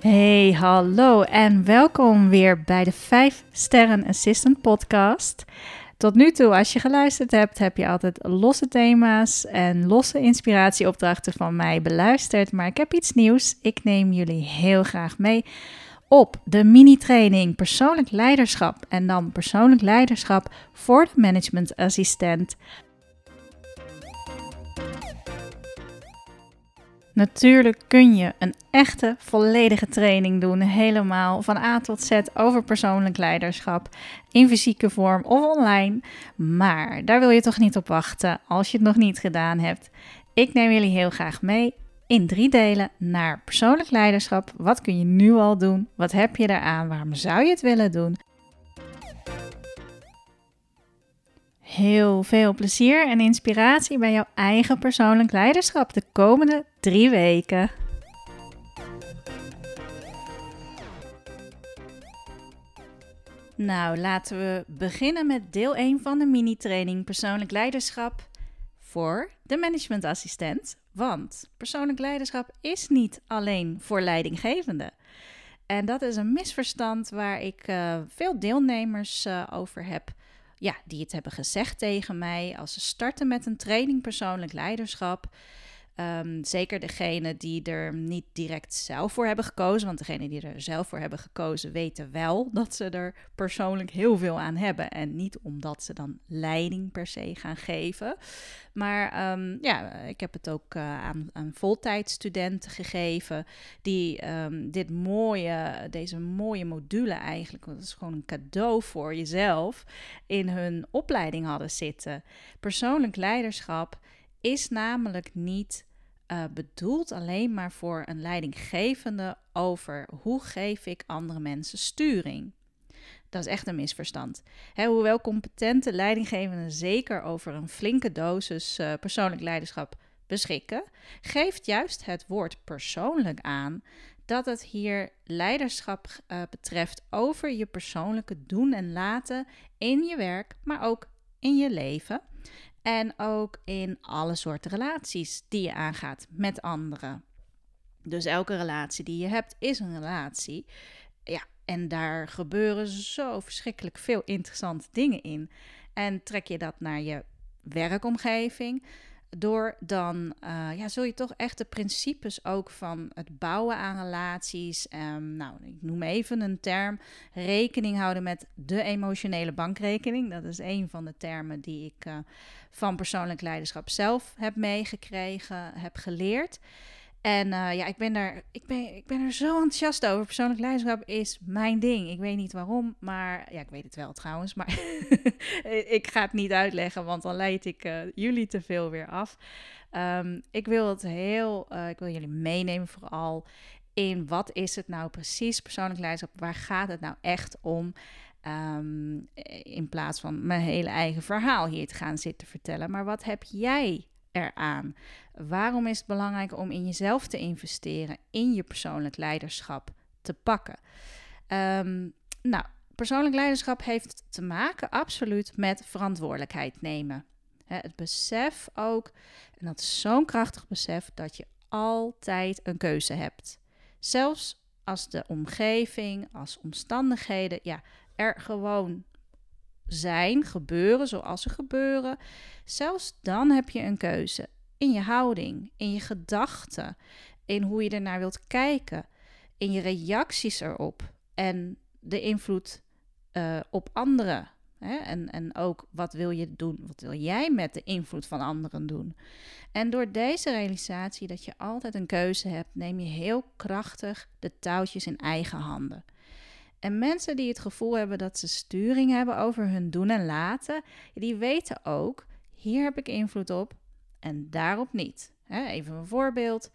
Hey, hallo en welkom weer bij de 5 Sterren Assistant podcast. Tot nu toe, als je geluisterd hebt, heb je altijd losse thema's en losse inspiratieopdrachten van mij beluisterd. Maar ik heb iets nieuws. Ik neem jullie heel graag mee op de mini-training persoonlijk leiderschap. En dan persoonlijk leiderschap voor de managementassistent. Natuurlijk kun je een echte volledige training doen, helemaal van A tot Z over persoonlijk leiderschap, in fysieke vorm of online. Maar daar wil je toch niet op wachten als je het nog niet gedaan hebt. Ik neem jullie heel graag mee in drie delen naar persoonlijk leiderschap. Wat kun je nu al doen? Wat heb je eraan? Waarom zou je het willen doen? Heel veel plezier en inspiratie bij jouw eigen persoonlijk leiderschap de komende drie weken. Nou, laten we beginnen met deel 1 van de mini-training persoonlijk leiderschap voor de managementassistent. Want persoonlijk leiderschap is niet alleen voor leidinggevenden. En dat is een misverstand waar ik uh, veel deelnemers uh, over heb ja, die het hebben gezegd tegen mij als ze starten met een training persoonlijk leiderschap. Um, zeker degene die er niet direct zelf voor hebben gekozen. Want degene die er zelf voor hebben gekozen weten wel dat ze er persoonlijk heel veel aan hebben. En niet omdat ze dan leiding per se gaan geven. Maar um, ja, ik heb het ook uh, aan, aan voltijdstudenten gegeven. Die um, dit mooie, deze mooie module eigenlijk, want is gewoon een cadeau voor jezelf, in hun opleiding hadden zitten. Persoonlijk leiderschap is namelijk niet uh, bedoeld alleen maar voor een leidinggevende over hoe geef ik andere mensen sturing. Dat is echt een misverstand. hoewel competente leidinggevenden zeker over een flinke dosis uh, persoonlijk leiderschap beschikken, geeft juist het woord persoonlijk aan dat het hier leiderschap uh, betreft over je persoonlijke doen en laten in je werk, maar ook in je leven. En ook in alle soorten relaties die je aangaat met anderen. Dus elke relatie die je hebt is een relatie. Ja, en daar gebeuren zo verschrikkelijk veel interessante dingen in. En trek je dat naar je werkomgeving, door dan uh, ja, zul je toch echt de principes ook van het bouwen aan relaties. Um, nou, ik noem even een term: rekening houden met de emotionele bankrekening. Dat is een van de termen die ik uh, van persoonlijk leiderschap zelf heb meegekregen, heb geleerd. En uh, ja, ik ben, daar, ik, ben, ik ben er zo enthousiast over. Persoonlijk leiderschap is mijn ding. Ik weet niet waarom, maar ja, ik weet het wel trouwens. Maar ik ga het niet uitleggen, want dan leid ik uh, jullie te veel weer af. Um, ik wil het heel, uh, ik wil jullie meenemen vooral in wat is het nou precies, persoonlijk leiderschap. Waar gaat het nou echt om? Um, in plaats van mijn hele eigen verhaal hier te gaan zitten vertellen. Maar wat heb jij eraan? Waarom is het belangrijk om in jezelf te investeren, in je persoonlijk leiderschap te pakken? Um, nou, persoonlijk leiderschap heeft te maken absoluut met verantwoordelijkheid nemen. het besef ook, en dat is zo'n krachtig besef, dat je altijd een keuze hebt. Zelfs als de omgeving, als omstandigheden, ja, er gewoon zijn, gebeuren zoals ze gebeuren. Zelfs dan heb je een keuze in je houding, in je gedachten, in hoe je ernaar wilt kijken, in je reacties erop en de invloed uh, op anderen. Hè? En, en ook wat wil je doen, wat wil jij met de invloed van anderen doen? En door deze realisatie dat je altijd een keuze hebt, neem je heel krachtig de touwtjes in eigen handen. En mensen die het gevoel hebben dat ze sturing hebben over hun doen en laten, die weten ook, hier heb ik invloed op en daarop niet. even een voorbeeld.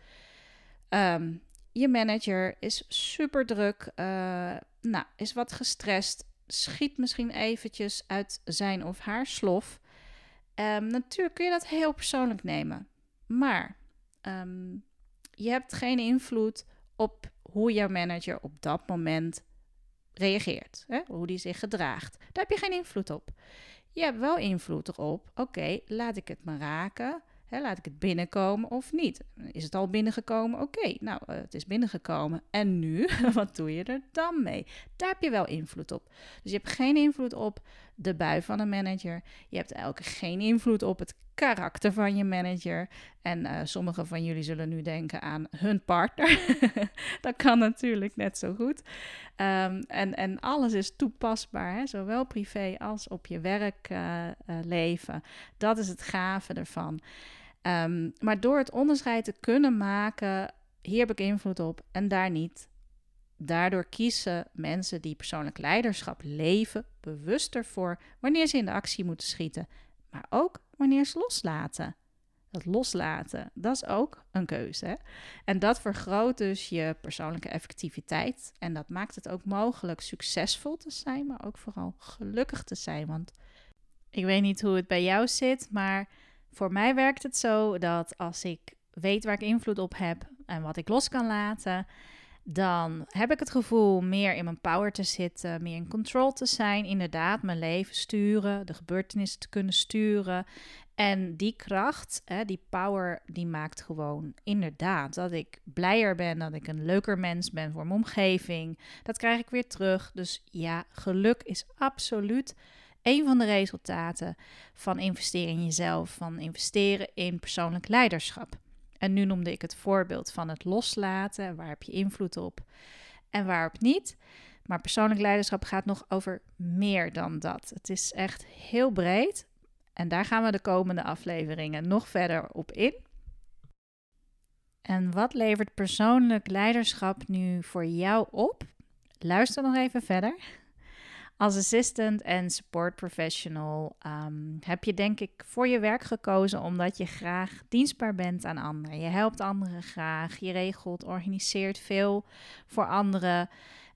Um, je manager is super druk, uh, nou, is wat gestrest, schiet misschien eventjes uit zijn of haar slof. Um, natuurlijk kun je dat heel persoonlijk nemen, maar um, je hebt geen invloed op hoe jouw manager op dat moment reageert, hè? hoe die zich gedraagt. Daar heb je geen invloed op. Je hebt wel invloed erop. Oké, laat ik het me raken. laat ik het binnenkomen of niet? Is het al binnengekomen? Oké, nou, uh, het is binnengekomen. En nu? Wat doe je er dan mee? Daar heb je wel invloed op. Dus je hebt geen invloed op de bui van een manager. Je hebt elke geen invloed op het karakter van je manager. En uh, sommige van jullie zullen nu denken aan hun partner. dat kan natuurlijk net zo goed. Um, en, en alles is toepasbaar, hè? zowel privé als op je werkleven. Uh, uh, dat is het gave ervan. Um, maar door het onderscheid te kunnen maken, hier heb ik invloed op en daar niet. Daardoor kiezen mensen die persoonlijk leiderschap leven bewust ervoor wanneer ze in de actie moeten schieten, maar ook wanneer ze loslaten. Dat loslaten, dat is ook een keuze. En dat vergroot dus je persoonlijke effectiviteit. En dat maakt het ook mogelijk succesvol te zijn, maar ook vooral gelukkig te zijn. Want ik weet niet hoe het bij jou zit, maar voor mij werkt het zo dat als ik weet waar ik invloed op heb en wat ik los kan laten, dan heb ik het gevoel meer in mijn power te zitten, meer in control te zijn, inderdaad mijn leven sturen, de gebeurtenissen te kunnen sturen. En die kracht, hè, die power, die maakt gewoon inderdaad dat ik blijer ben, dat ik een leuker mens ben voor mijn omgeving. Dat krijg ik weer terug. Dus ja, geluk is absoluut een van de resultaten van investeren in jezelf, van investeren in persoonlijk leiderschap. En nu noemde ik het voorbeeld van het loslaten. Waar heb je invloed op en waarop niet? Maar persoonlijk leiderschap gaat nog over meer dan dat. Het is echt heel breed. En daar gaan we de komende afleveringen nog verder op in. En wat levert persoonlijk leiderschap nu voor jou op? Luister nog even verder. Als assistant en support professional um, heb je denk ik voor je werk gekozen omdat je graag dienstbaar bent aan anderen. Je helpt anderen graag, je regelt, organiseert veel voor anderen.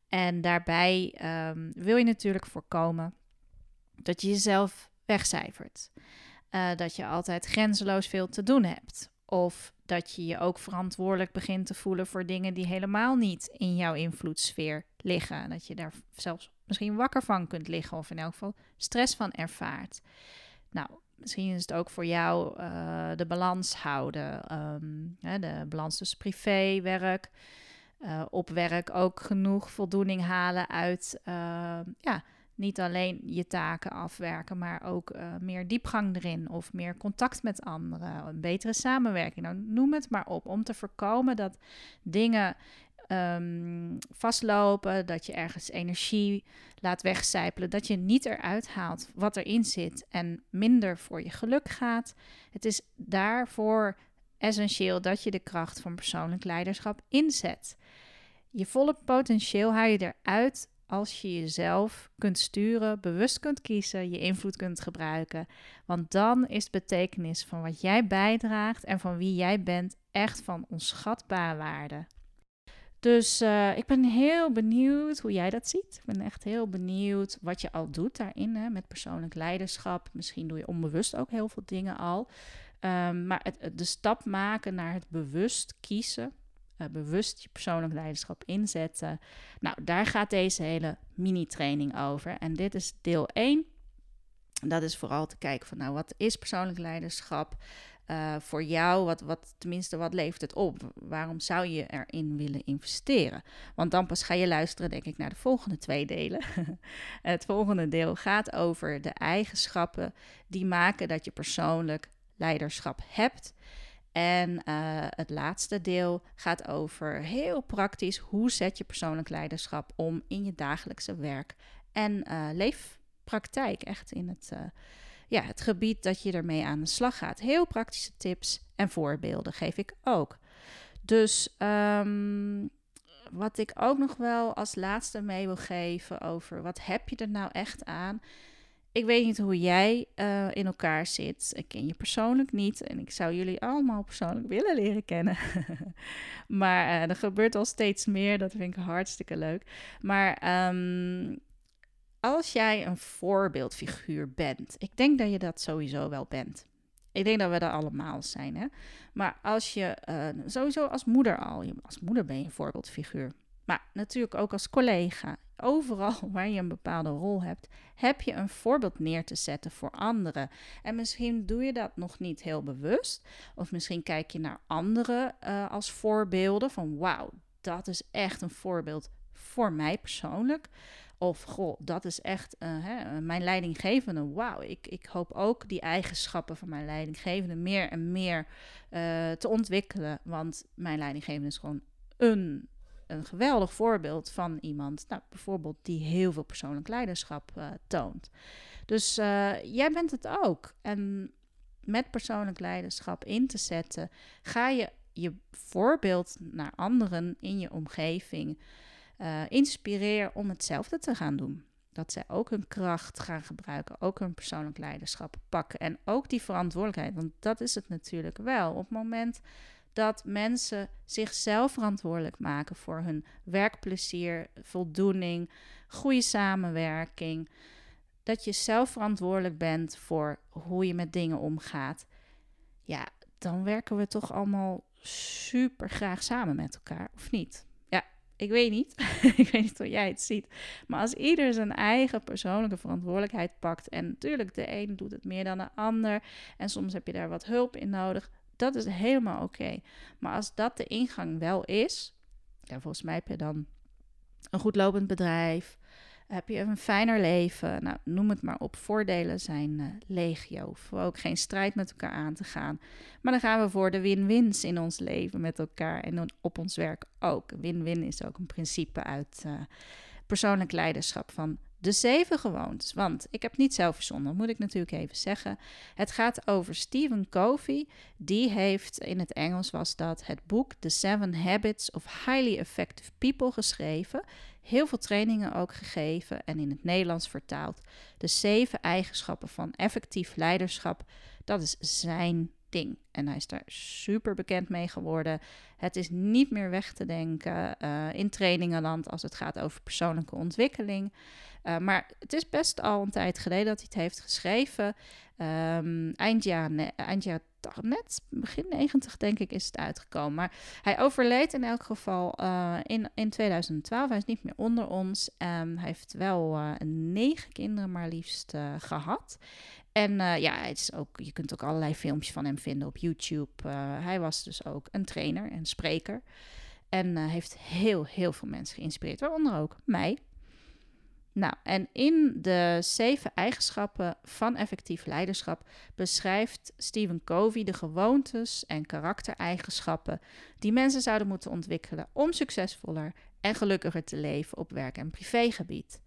En daarbij um, wil je natuurlijk voorkomen dat je jezelf wegcijfert. Uh, dat je altijd grenzeloos veel te doen hebt. Of dat je je ook verantwoordelijk begint te voelen voor dingen die helemaal niet in jouw invloedssfeer liggen. Dat je daar zelfs misschien wakker van kunt liggen of in elk geval stress van ervaart. Nou, misschien is het ook voor jou uh, de balans houden. Um, hè, de balans tussen privé, werk, uh, op werk ook genoeg voldoening halen uit uh, ja, niet alleen je taken afwerken, maar ook meer diepgang erin of meer contact met anderen, een betere samenwerking. Nou, noem het maar op, om te voorkomen dat dingen um, vastlopen, dat je ergens energie laat wegcijpelen, dat je niet eruit haalt wat erin zit en minder voor je geluk gaat. Het is daarvoor essentieel dat je de kracht van persoonlijk leiderschap inzet. Je volle potentieel haal je eruit als je jezelf kunt sturen, bewust kunt kiezen, je invloed kunt gebruiken. Want dan is de betekenis van wat jij bijdraagt en van wie jij bent echt van onschatbare waarde. Dus uh, ik ben heel benieuwd hoe jij dat ziet. Ik ben echt heel benieuwd wat je al doet daarin hè, met persoonlijk leiderschap. Misschien doe je onbewust ook heel veel dingen al. Um, maar het, de stap maken naar het bewust kiezen, uh, bewust je persoonlijk leiderschap inzetten. Nou, daar gaat deze hele mini-training over. En dit is deel 1. Dat is vooral te kijken van, nou, wat is persoonlijk leiderschap? Uh, voor jou, wat, wat, tenminste, wat levert het op? Waarom zou je erin willen investeren? Want dan pas ga je luisteren, denk ik, naar de volgende twee delen. het volgende deel gaat over de eigenschappen die maken dat je persoonlijk leiderschap hebt. En uh, het laatste deel gaat over heel praktisch hoe zet je persoonlijk leiderschap om in je dagelijkse werk en uh, leefpraktijk, echt in het ja, het gebied dat je ermee aan de slag gaat. Heel praktische tips en voorbeelden geef ik ook. Dus um, wat ik ook nog wel als laatste mee wil geven over wat heb je er nou echt aan. Ik weet niet hoe jij uh, in elkaar zit. Ik ken je persoonlijk niet en ik zou jullie allemaal persoonlijk willen leren kennen. maar uh, er gebeurt al steeds meer. Dat vind ik hartstikke leuk. Maar um, als jij een voorbeeldfiguur bent, ik denk dat je dat sowieso wel bent. Ik denk dat we dat allemaal zijn. Hè? Maar als je uh, sowieso als moeder al, als moeder ben je een voorbeeldfiguur. Maar natuurlijk ook als collega, overal waar je een bepaalde rol hebt, heb je een voorbeeld neer te zetten voor anderen. En misschien doe je dat nog niet heel bewust. Of misschien kijk je naar anderen uh, als voorbeelden van wauw, dat is echt een voorbeeld voor mij persoonlijk. Of goh, dat is echt uh, hè, mijn leidinggevende. Wauw, ik, ik hoop ook die eigenschappen van mijn leidinggevende meer en meer uh, te ontwikkelen. Want mijn leidinggevende is gewoon een, een geweldig voorbeeld van iemand, nou, bijvoorbeeld die heel veel persoonlijk leiderschap uh, toont. Dus jij bent het ook. En met persoonlijk leiderschap in te zetten, ga je je voorbeeld naar anderen in je omgeving uh, inspireer om hetzelfde te gaan doen. Dat zij ook hun kracht gaan gebruiken, ook hun persoonlijk leiderschap pakken en ook die verantwoordelijkheid. Want dat is het natuurlijk wel. Op het moment dat mensen zichzelf verantwoordelijk maken voor hun werkplezier, voldoening, goede samenwerking. Dat je zelf verantwoordelijk bent voor hoe je met dingen omgaat. Ja, dan werken we toch allemaal super graag samen met elkaar, of niet? Ik weet niet. ik weet niet hoe jij het ziet. Maar als ieder zijn eigen persoonlijke verantwoordelijkheid pakt. En natuurlijk, de een doet het meer dan de ander. En soms heb je daar wat hulp in nodig. Dat is helemaal oké. Maar als dat de ingang wel is. Ja, volgens mij heb je dan een goed lopend bedrijf. Heb je een fijner leven? Nou, noem het maar op. Voordelen zijn uh, legio. Voor ook geen strijd met elkaar aan te gaan. Maar dan gaan we voor de win-wins in ons leven met elkaar en op ons werk ook. Win-win is ook een principe uit uh, persoonlijk leiderschap van de zeven gewoontes. Want ik heb niet zelf verzonnen, moet ik natuurlijk even zeggen. Het gaat over Stephen Covey. Die heeft in het Engels was dat het boek The Seven Habits of Highly Effective People geschreven. Heel veel trainingen ook gegeven en in het Nederlands vertaald. De zeven eigenschappen van effectief leiderschap. Dat is zijn En hij is daar super bekend mee geworden. Het is niet meer weg te denken uh, in trainingenland als het gaat over persoonlijke ontwikkeling. Uh, maar het is best al een tijd geleden dat hij het heeft geschreven. Um, eind jaren, net begin 90 denk ik is het uitgekomen. Maar hij overleed in elk geval uh, in, in 2012. Hij is niet meer onder ons. Um, hij heeft wel negen kinderen maar liefst gehad. En ja, het is ook, je kunt ook allerlei filmpjes van hem vinden op YouTube. hij was dus ook een trainer en spreker. En heeft heel, heel veel mensen geïnspireerd. Waaronder ook mij. Nou, en in de zeven eigenschappen van effectief leiderschap beschrijft Stephen Covey de gewoontes en karaktereigenschappen die mensen zouden moeten ontwikkelen om succesvoller en gelukkiger te leven op werk- en privégebied.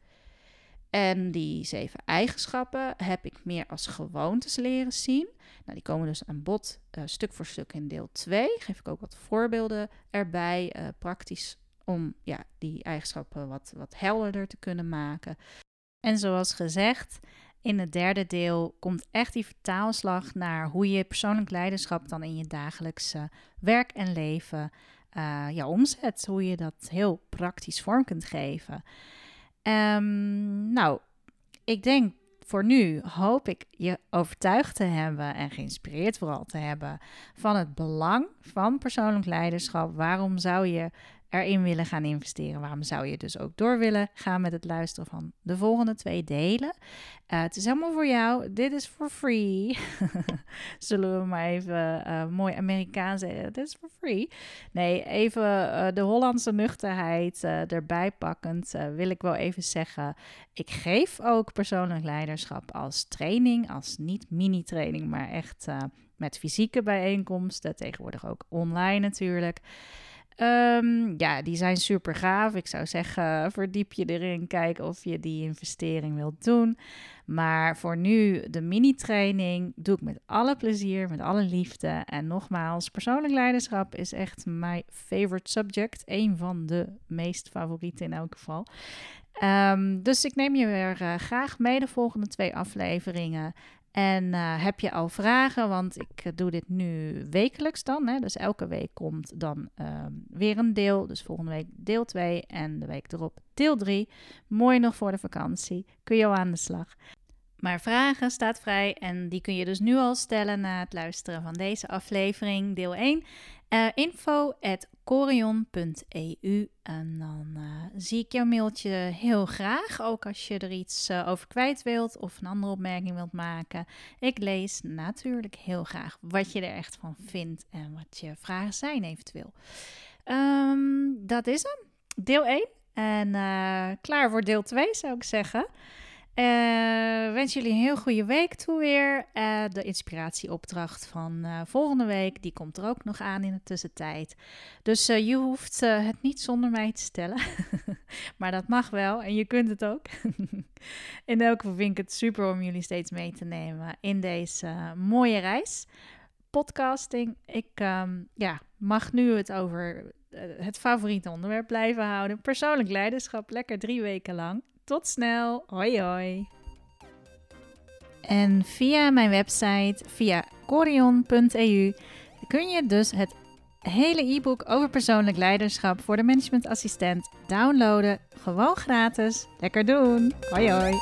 En die zeven eigenschappen heb ik meer als gewoontes leren zien. Nou, die komen dus aan bod uh, stuk voor stuk in deel 2. Geef ik ook wat voorbeelden erbij, uh, praktisch om ja, die eigenschappen wat, wat helderder te kunnen maken. En zoals gezegd, in het derde deel komt echt die vertaalslag naar hoe je persoonlijk leiderschap dan in je dagelijkse werk en leven uh, ja, omzet. Hoe je dat heel praktisch vorm kunt geven. Um, nou, ik denk voor nu hoop ik je overtuigd te hebben en geïnspireerd vooral te hebben van het belang van persoonlijk leiderschap. Waarom zou je erin willen gaan investeren. Waarom zou je dus ook door willen gaan met het luisteren van de volgende twee delen? Uh, het is helemaal voor jou. Dit is for free. Zullen we maar even uh, mooi Amerikaans zeggen. Dit is for free. Nee, even uh, de Hollandse nuchterheid erbij pakkend wil ik wel even zeggen. Ik geef ook persoonlijk leiderschap als training. Als niet mini-training, maar echt met fysieke bijeenkomsten. Tegenwoordig ook online natuurlijk. Um, ja, die zijn super gaaf. Ik zou zeggen, verdiep je erin, kijk of je die investering wilt doen. Maar voor nu, de mini-training doe ik met alle plezier, met alle liefde. En nogmaals, persoonlijk leiderschap is echt mijn favorite subject. Een van de meest favorieten in elk geval. Um, dus ik neem je weer uh, graag mee de volgende twee afleveringen. En uh, heb je al vragen, want ik uh, doe dit nu wekelijks dan. Hè? Dus elke week komt dan uh, weer een deel. Dus volgende week deel 2 en de week erop deel 3. Mooi nog voor de vakantie. Kun je al aan de slag. Maar vragen staat vrij en die kun je dus nu al stellen na het luisteren van deze aflevering, deel 1. Uh, info at corion.eu. En dan uh, zie ik jouw mailtje heel graag. Ook als je er iets uh, over kwijt wilt of een andere opmerking wilt maken. Ik lees natuurlijk heel graag wat je er echt van vindt en wat je vragen zijn eventueel. Um, dat is hem. Deel 1. En uh, klaar voor deel 2 zou ik zeggen. Uh, wens jullie een heel goede week toe weer. Uh, de inspiratieopdracht van uh, volgende week, die komt er ook nog aan in de tussentijd. Dus je hoeft het niet zonder mij te stellen. maar dat mag wel en je kunt het ook. in elk geval vind ik het super om jullie steeds mee te nemen in deze mooie reis. Podcasting. Ik um, ja, mag nu het over het favoriete onderwerp blijven houden. Persoonlijk leiderschap, lekker drie weken lang. Tot snel. Hoi hoi. En via mijn website, via corion.eu, kun je dus het hele e-book over persoonlijk leiderschap voor de managementassistent downloaden. Gewoon gratis. Lekker doen. Hoi hoi.